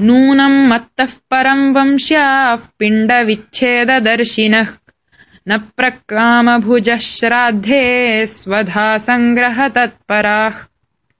नूनम् मत्तः परम् वंश्याः पिण्डविच्छेददर्शिनः। न प्रकामभुजः श्राद्धे स्वधा सङ्ग्रहतत्पराः